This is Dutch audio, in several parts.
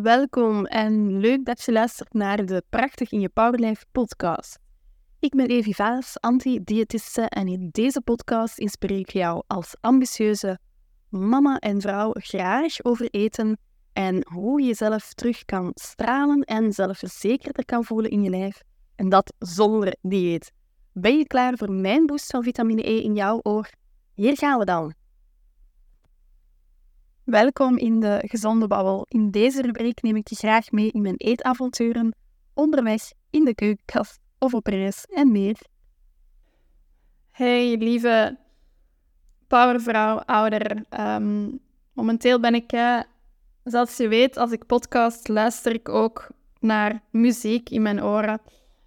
Welkom en leuk dat je luistert naar de Prachtig in je Powerlife podcast. Ik ben Evi Vaas, anti-diëtiste en in deze podcast inspireer ik jou als ambitieuze mama en vrouw graag over eten en hoe je jezelf terug kan stralen en zelfverzekerder kan voelen in je lijf. En dat zonder dieet. Ben je klaar voor mijn boost van vitamine E in jouw oor? Hier gaan we dan. Welkom in de Gezonde Babbel. In deze rubriek neem ik je graag mee in mijn eetavonturen, onderweg, in de keukenkast of op reis en meer. Hey lieve powervrouw, ouder. Ehm, momenteel ben ik, uh, zoals je weet, als ik podcast luister ik ook naar muziek in mijn oren.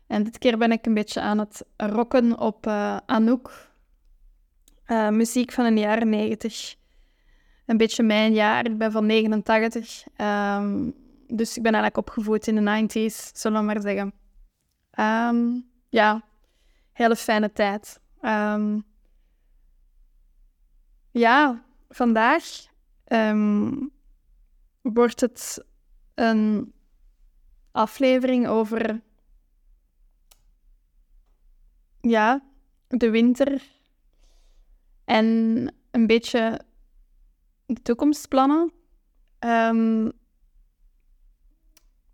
En dit keer ben ik een beetje aan het rocken op uh, Anouk. Uh, muziek van de jaren 90 een beetje mijn jaar. Ik ben van 89. Um, dus ik ben eigenlijk opgevoed in de 90s, zullen we maar zeggen. Um, ja, hele fijne tijd. Um, ja, vandaag wordt het een aflevering over ja, de winter en een beetje de toekomstplannen. Um,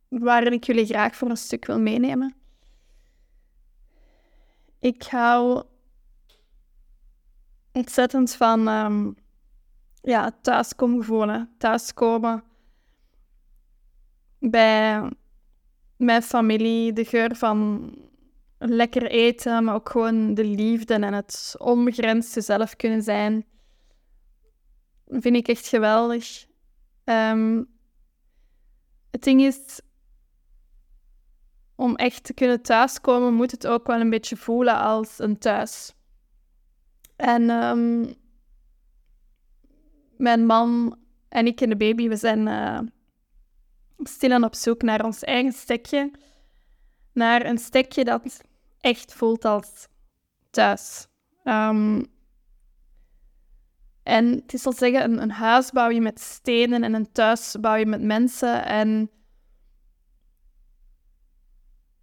waarin ik jullie graag voor een stuk wil meenemen. Ik hou ontzettend van um, ja, thuiskomgevoel. Thuiskomen bij mijn familie, de geur van lekker eten, maar ook gewoon de liefde en het onbegrensde zelf kunnen zijn vind ik echt geweldig. Um, het ding is, om echt te kunnen thuiskomen, moet het ook wel een beetje voelen als een thuis. En um, mijn man en ik en de baby, we zijn uh, stilaan op zoek naar ons eigen stekje. Naar een stekje dat echt voelt als thuis. Um, en het is al zeggen, een, een huis bouw je met stenen en een thuis bouw je met mensen. En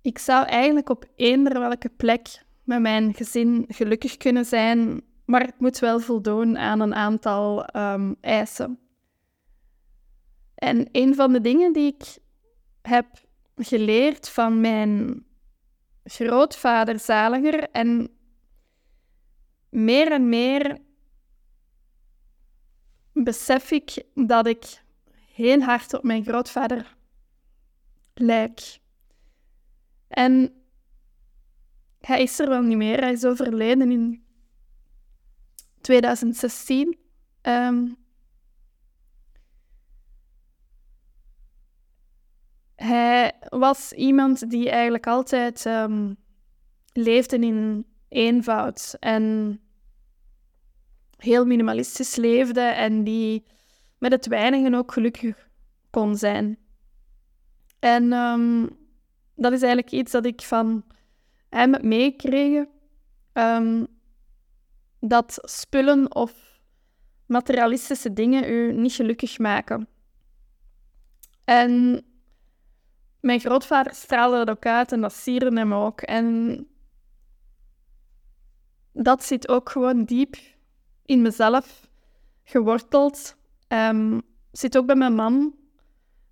ik zou eigenlijk op eender welke plek met mijn gezin gelukkig kunnen zijn, maar het moet wel voldoen aan een aantal um, eisen. En een van de dingen die ik heb geleerd van mijn grootvader Zaliger en meer en meer besef ik dat ik heel hard op mijn grootvader lijk. En hij is er wel niet meer. Hij is overleden in 2016. Um, ehm, hij was iemand die eigenlijk altijd um, leefde in eenvoud en heel minimalistisch leefde en die met het weinigen ook gelukkig kon zijn. En ehm, dat is eigenlijk iets dat ik van hem heb. Um, dat spullen of materialistische dingen u niet gelukkig maken. En mijn grootvader straalde dat ook uit en dat sierde hem ook. En dat zit ook gewoon diep in mezelf geworteld. Um, zit ook bij mijn man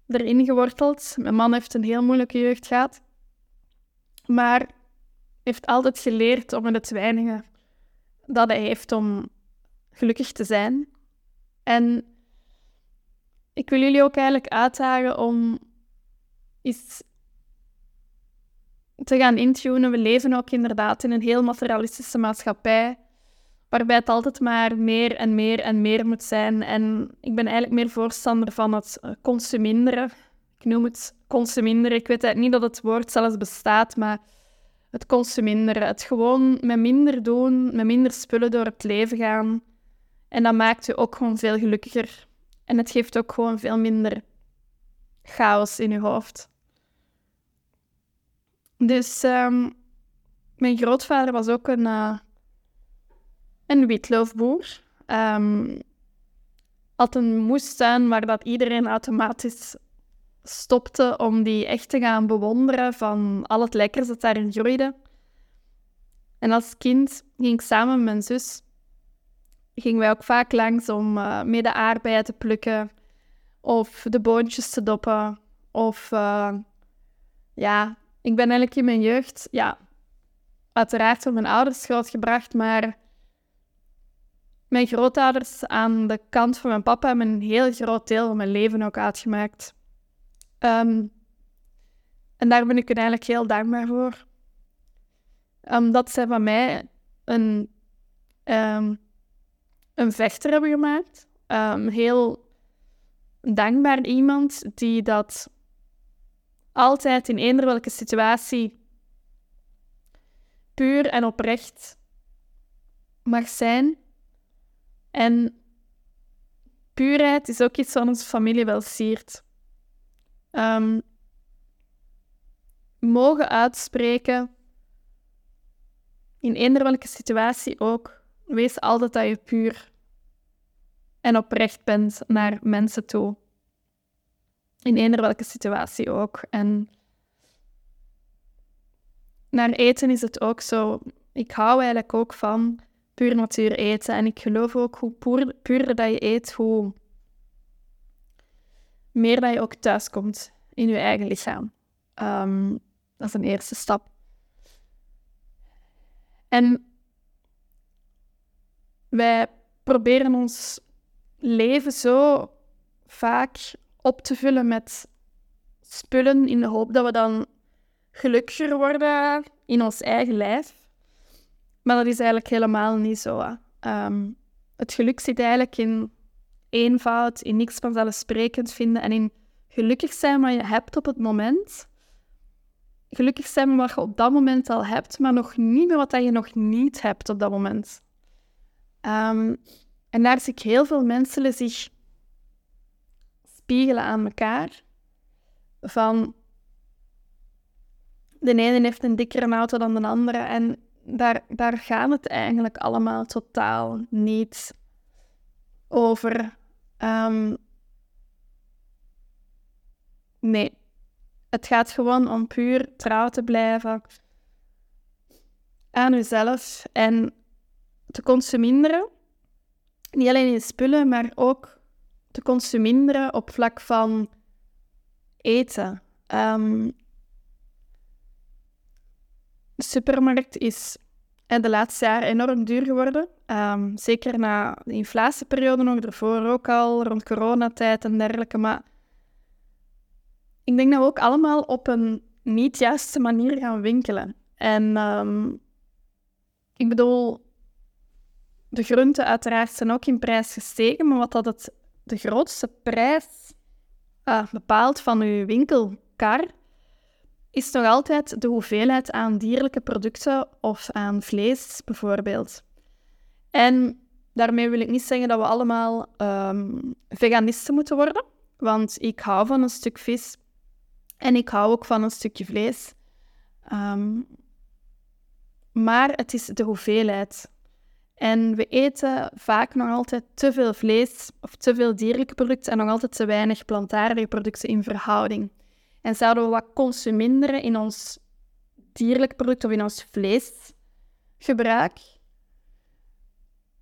erin geworteld. Mijn man heeft een heel moeilijke jeugd gehad. Maar heeft altijd geleerd om met het weinige dat hij heeft om gelukkig te zijn. En ik wil jullie ook eigenlijk uitdagen om eens te gaan intunen. We leven ook inderdaad in een heel materialistische maatschappij waarbij het altijd maar meer en meer en meer moet zijn. En ik ben eigenlijk meer voorstander van het eh, consuminderen. Ik noem het consuminderen. Ik weet niet dat het woord zelfs bestaat, maar het consuminderen. Het gewoon met minder doen, met minder spullen door het leven gaan. En dat maakt je ook gewoon veel gelukkiger. En het geeft ook gewoon veel minder chaos in je hoofd. Dus um, mijn grootvader was ook een, uh, een witloofboer. Um, had een moestuin waar dat iedereen automatisch stopte om die echt te gaan bewonderen van al het lekkers dat daarin groeide. En als kind ging ik samen met mijn zus, gingen wij ook vaak langs om uh, mee de aardbeien te plukken of de boontjes te doppen. Of uh, ja, ik ben eigenlijk in mijn jeugd, ja, uiteraard door mijn ouders grootgebracht, maar mijn grootouders aan de kant van mijn papa hebben een heel groot deel van mijn leven ook uitgemaakt. Um, en daar ben ik eigenlijk heel dankbaar voor. Omdat zij van mij een, um, een vechter hebben gemaakt. Heel dankbaar iemand die dat altijd in eender welke situatie puur en oprecht mag zijn. En puurheid is ook iets wat onze familie wel siert. Um, mogen uitspreken in eender welke situatie ook. Wees altijd dat je puur en oprecht bent naar mensen toe. In eender welke situatie ook. En naar eten is het ook zo. Ik hou eigenlijk ook van puur natuur eten. En ik geloof ook hoe puur, dat je eet, hoe meer dat je ook thuiskomt in je eigen lichaam. Um, dat is een eerste stap. En wij proberen ons leven zo vaak op te vullen met spullen in de hoop dat we dan gelukkiger worden in ons eigen lijf. Maar dat is eigenlijk helemaal niet zo. Um, het geluk zit eigenlijk in eenvoud, in niks vanzelfsprekend vinden en in gelukkig zijn wat je hebt op het moment. Gelukkig zijn met wat je op dat moment al hebt, maar nog niet met wat je nog niet hebt op dat moment. Um, en daar zie ik heel veel mensen zich spiegelen aan elkaar. Van de ene heeft een dikkere auto dan de andere. En daar, daar gaat het eigenlijk allemaal totaal niet over. Um, nee. Het gaat gewoon om puur trouw te blijven aan jezelf en te consumeren. Niet alleen in spullen, maar ook te consumeren op vlak van eten. De supermarkt is de laatste jaren enorm duur geworden. Um, zeker na de inflatieperiode nog ervoor ook al, rond coronatijd en dergelijke. Maar ik denk dat we ook allemaal op een niet juiste manier gaan winkelen. En um, ik bedoel, de groenten uiteraard zijn ook in prijs gestegen, maar wat dat het, de grootste prijs uh, bepaalt van uw winkelkar, is nog altijd de hoeveelheid aan dierlijke producten of aan vlees bijvoorbeeld. En daarmee wil ik niet zeggen dat we allemaal um, veganisten moeten worden, want ik hou van een stuk vis en ik hou ook van een stukje vlees. Um, maar het is de hoeveelheid. En we eten vaak nog altijd te veel vlees of te veel dierlijke producten en nog altijd te weinig plantaardige producten in verhouding. En zouden we wat consumeren in ons dierlijk product of in ons vleesgebruik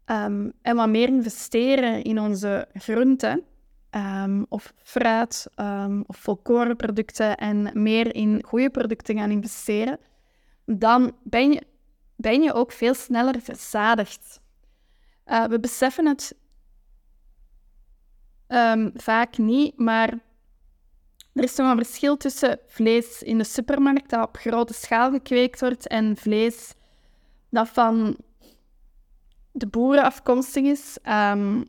um, en wat meer investeren in onze groenten um, of fruit um, of volkorenproducten en meer in goede producten gaan investeren, dan ben je ben je ook veel sneller verzadigd. Uh, we beseffen het vaak niet, maar er is een verschil tussen vlees in de supermarkt dat op grote schaal gekweekt wordt en vlees dat van de boeren afkomstig is. Um,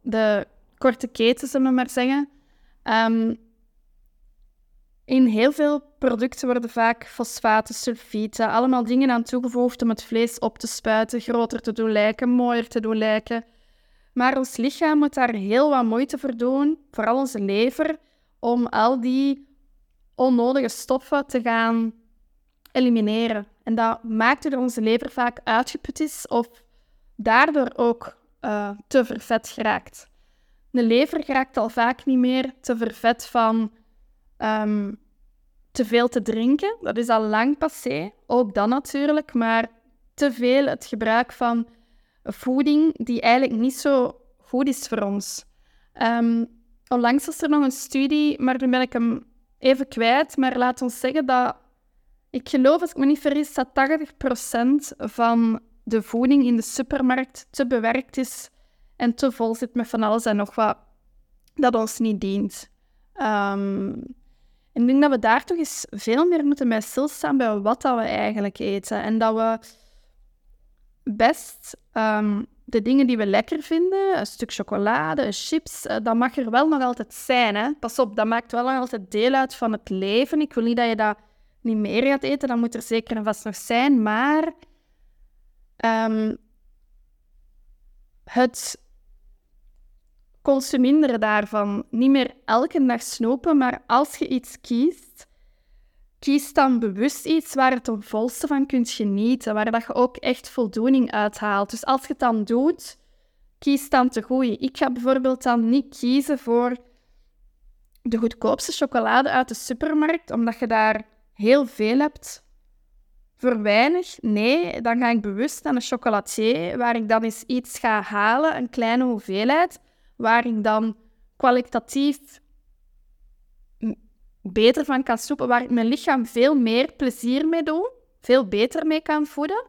de korte keten, zullen we maar zeggen. Um, in heel veel producten worden vaak fosfaten, sulfieten, allemaal dingen aan toegevoegd om het vlees op te spuiten, groter te doen lijken, mooier te doen lijken. Maar ons lichaam moet daar heel wat moeite voor doen, vooral onze lever, om al die onnodige stoffen te gaan elimineren. En dat maakt dat onze lever vaak uitgeput is of daardoor ook uh, te vervet geraakt. De lever raakt al vaak niet meer te vervet van ehm, te veel te drinken. Dat is al lang passé, ook dan natuurlijk. Maar te veel het gebruik van voeding die eigenlijk niet zo goed is voor ons. Um, onlangs was er nog een studie, maar nu ben ik hem even kwijt. Maar laat ons zeggen dat, ik geloof, als ik me niet vergis, dat 80% van de voeding in de supermarkt te bewerkt is en te vol zit met van alles en nog wat dat ons niet dient. Um, ik denk dat we daar toch eens veel meer moeten bij stilstaan bij wat dat we eigenlijk eten. En dat we best ehm, de dingen die we lekker vinden, een stuk chocolade, chips, uh, dat mag er wel nog altijd zijn. Hè? Pas op, dat maakt wel nog altijd deel uit van het leven. Ik wil niet dat je dat niet meer gaat eten, dat moet er zeker en vast nog zijn. Maar um, het consuminderen daarvan, niet meer elke dag snoepen, maar als je iets kiest, kies dan bewust iets waar het het volste van kunt genieten, waar dat je ook echt voldoening uithaalt. Dus als je het dan doet, kies dan te goeie. Ik ga bijvoorbeeld dan niet kiezen voor de goedkoopste chocolade uit de supermarkt, omdat je daar heel veel hebt voor weinig. Nee, dan ga ik bewust naar een chocolatier, waar ik dan eens iets ga halen, een kleine hoeveelheid, waar ik dan kwalitatief beter van kan soepen, waar ik mijn lichaam veel meer plezier mee doe, veel beter mee kan voeden.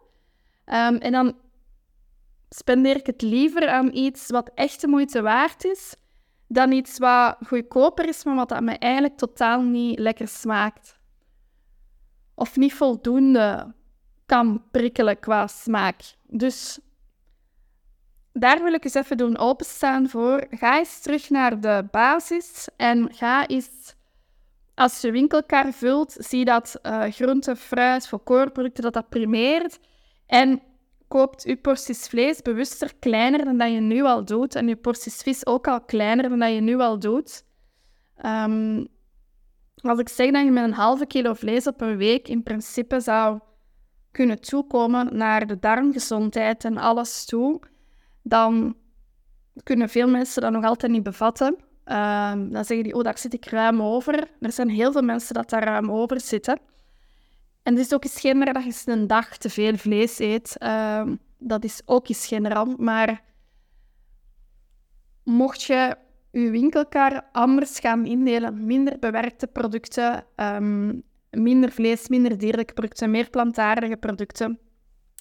Ehm, en dan spendeer ik het liever aan iets wat echt de moeite waard is, dan iets wat goedkoper is, maar wat dat me eigenlijk totaal niet lekker smaakt. Of niet voldoende kan prikkelen qua smaak. Dus daar wil ik eens even doen openstaan voor. Ga eens terug naar de basis en ga eens als je winkelkar vult, zie dat uh, groente, fruit, volkorenproducten, dat dat primeert. En koopt je porties vlees bewuster kleiner dan dat je nu al doet. En je porties vis ook al kleiner dan dat je nu al doet. Um, als ik zeg dat je met een halve kilo vlees op een week in principe zou kunnen toekomen naar de darmgezondheid en alles toe, dan kunnen veel mensen dat nog altijd niet bevatten. Um, dan zeggen die, oh, daar zit ik ruim over. Er zijn heel veel mensen dat daar ruim over zitten. En het is ook eens geen dat je een dag te veel vlees eet. Uh, dat is ook eens geen ramp. Maar mocht je je winkelkar anders gaan indelen, minder bewerkte producten, um, minder vlees, minder dierlijke producten, meer plantaardige producten,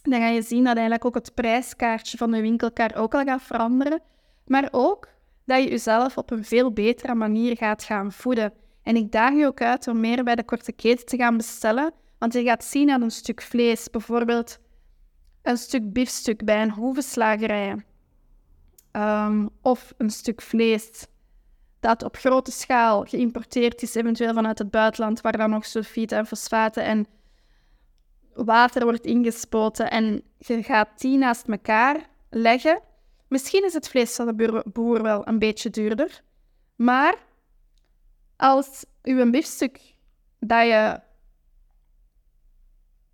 dan ga je zien dat eigenlijk ook het prijskaartje van de winkelkar ook al gaat veranderen. Maar ook dat je jezelf op een veel betere manier gaat gaan voeden. En ik daag je ook uit om meer bij de korte keten te gaan bestellen, want je gaat zien aan een stuk vlees, bijvoorbeeld een stuk biefstuk bij een hoevenslagerij, um, of een stuk vlees dat op grote schaal geïmporteerd is, eventueel vanuit het buitenland, waar dan nog sulfieten en fosfaten en water wordt ingespoten. En je gaat die naast elkaar leggen Misschien is het vlees van de boer wel een beetje duurder, maar als u een biefstuk dat je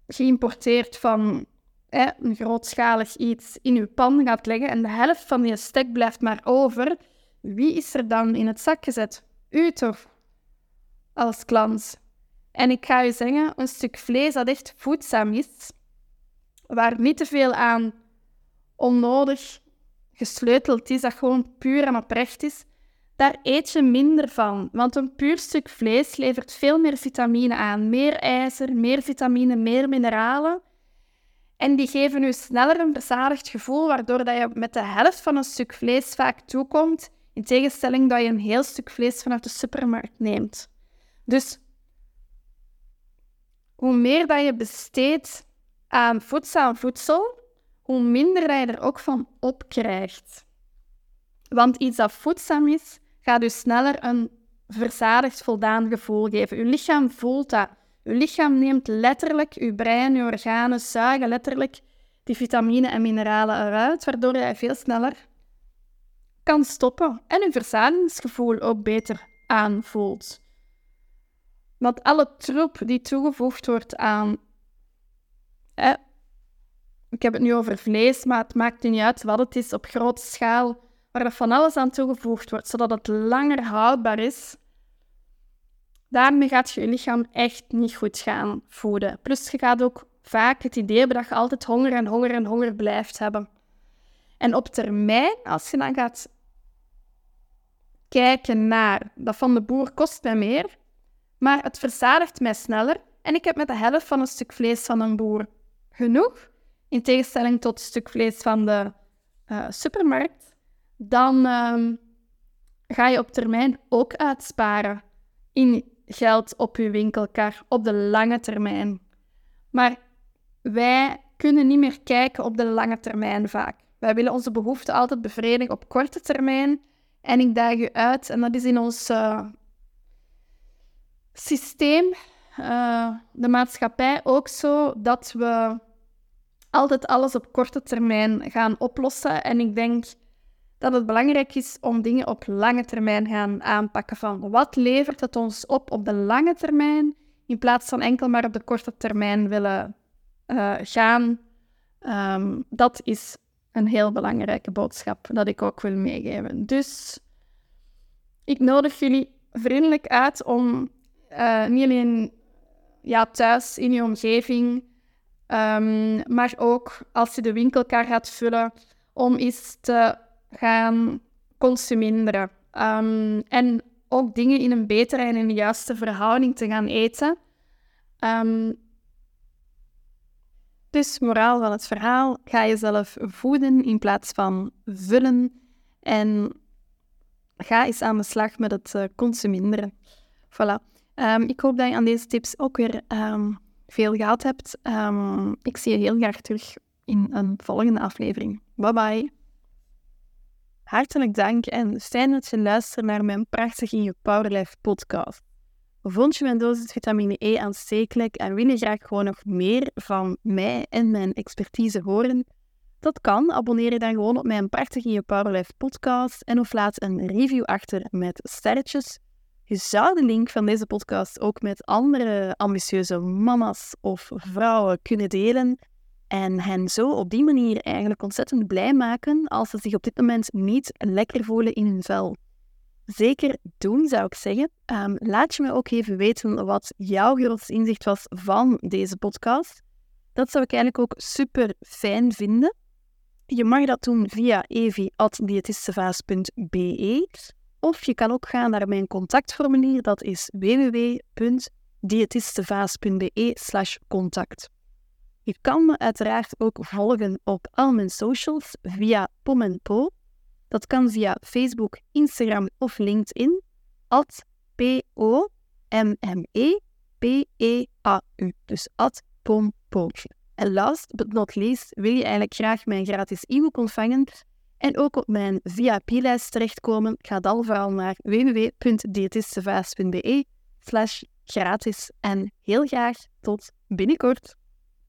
geïmporteerd van hè, een grootschalig iets in uw pan gaat leggen en de helft van je stek blijft maar over, wie is er dan in het zak gezet? U toch? Als klant. En ik ga u zeggen, een stuk vlees dat echt voedzaam is, waar niet te veel aan onnodig gesleuteld is, dat gewoon puur en oprecht is, daar eet je minder van. Want een puur stuk vlees levert veel meer vitamine aan. Meer ijzer, meer vitamine, meer mineralen. En die geven je sneller een bezadigd gevoel, waardoor dat je met de helft van een stuk vlees vaak toekomt, in tegenstelling dat je een heel stuk vlees vanuit de supermarkt neemt. Dus hoe meer dat je besteedt aan voedzaam voedsel, hoe minder je er ook van opkrijgt. Want iets dat voedzaam is, gaat u sneller een verzadigd, voldaan gevoel geven. Uw lichaam voelt dat. Uw lichaam neemt letterlijk, uw brein, uw organen zuigen letterlijk die vitamine en mineralen eruit, waardoor je veel sneller kan stoppen en uw verzadigingsgevoel ook beter aanvoelt. Want alle troep die toegevoegd wordt aan ik heb het nu over vlees, maar het maakt niet uit wat het is op grote schaal, waar er van alles aan toegevoegd wordt, zodat het langer houdbaar is, daarmee gaat je je lichaam echt niet goed gaan voeden. Plus je gaat ook vaak het idee hebben dat je altijd honger en honger en honger blijft hebben. En op termijn, als je dan gaat kijken naar dat van de boer kost mij meer, maar het verzadigt mij sneller en ik heb met de helft van een stuk vlees van een boer genoeg, in tegenstelling tot het stuk vlees van de uh, supermarkt, dan um, ga je op termijn ook uitsparen in geld op je winkelkar op de lange termijn. Maar wij kunnen niet meer kijken op de lange termijn vaak. Wij willen onze behoeften altijd bevredigen op korte termijn. En ik daag u uit, en dat is in ons uh, systeem, uh, de maatschappij ook zo, dat we altijd alles op korte termijn gaan oplossen. En ik denk dat het belangrijk is om dingen op lange termijn gaan aanpakken. Van wat levert het ons op op de lange termijn, in plaats van enkel maar op de korte termijn willen uh, gaan. Um, dat is een heel belangrijke boodschap dat ik ook wil meegeven. Dus ik nodig jullie vriendelijk uit om uh, niet alleen ja, thuis in je omgeving, um, maar ook als je de winkelkar gaat vullen, om eens te gaan consumeren. Um, en ook dingen in een betere en de juiste verhouding te gaan eten. Um, dus moraal van het verhaal, ga jezelf voeden in plaats van vullen. En ga eens aan de slag met het uh, consumeren. Voilà. Ik hoop dat je aan deze tips ook weer veel gehad hebt. Um, ik zie je heel graag terug in een volgende aflevering. Bye bye. Hartelijk dank en fijn dat je luistert naar mijn Prachtig in je Powerlife podcast. Vond je mijn dosis vitamine E aanstekelijk en wil je graag gewoon nog meer van mij en mijn expertise horen? Dat kan. Abonneer je dan gewoon op mijn Prachtig in je Powerlife podcast en of laat een review achter met sterretjes. Je zou de link van deze podcast ook met andere ambitieuze mama's of vrouwen kunnen delen en hen zo op die manier eigenlijk ontzettend blij maken als ze zich op dit moment niet lekker voelen in hun vel. Zeker doen, zou ik zeggen. Um, laat je me ook even weten wat jouw grootste inzicht was van deze podcast. Dat zou ik eigenlijk ook super fijn vinden. Je mag dat doen via evi.diëtistevaas.be of je kan ook gaan naar mijn contactformulier, dat is www.diëtistevaas.be contact. Je kan me uiteraard ook volgen op al mijn socials via PomMenPo. Dat kan via Facebook, Instagram of LinkedIn. At P-O-M-M-E-P-E-A-U. Dus at PomPo. En last but not least wil je eigenlijk graag mijn gratis e-book ontvangen en ook op mijn VIP-lijst terechtkomen. Ga dan vooral naar www.diëtistevaas.be slash gratis. En heel graag tot binnenkort.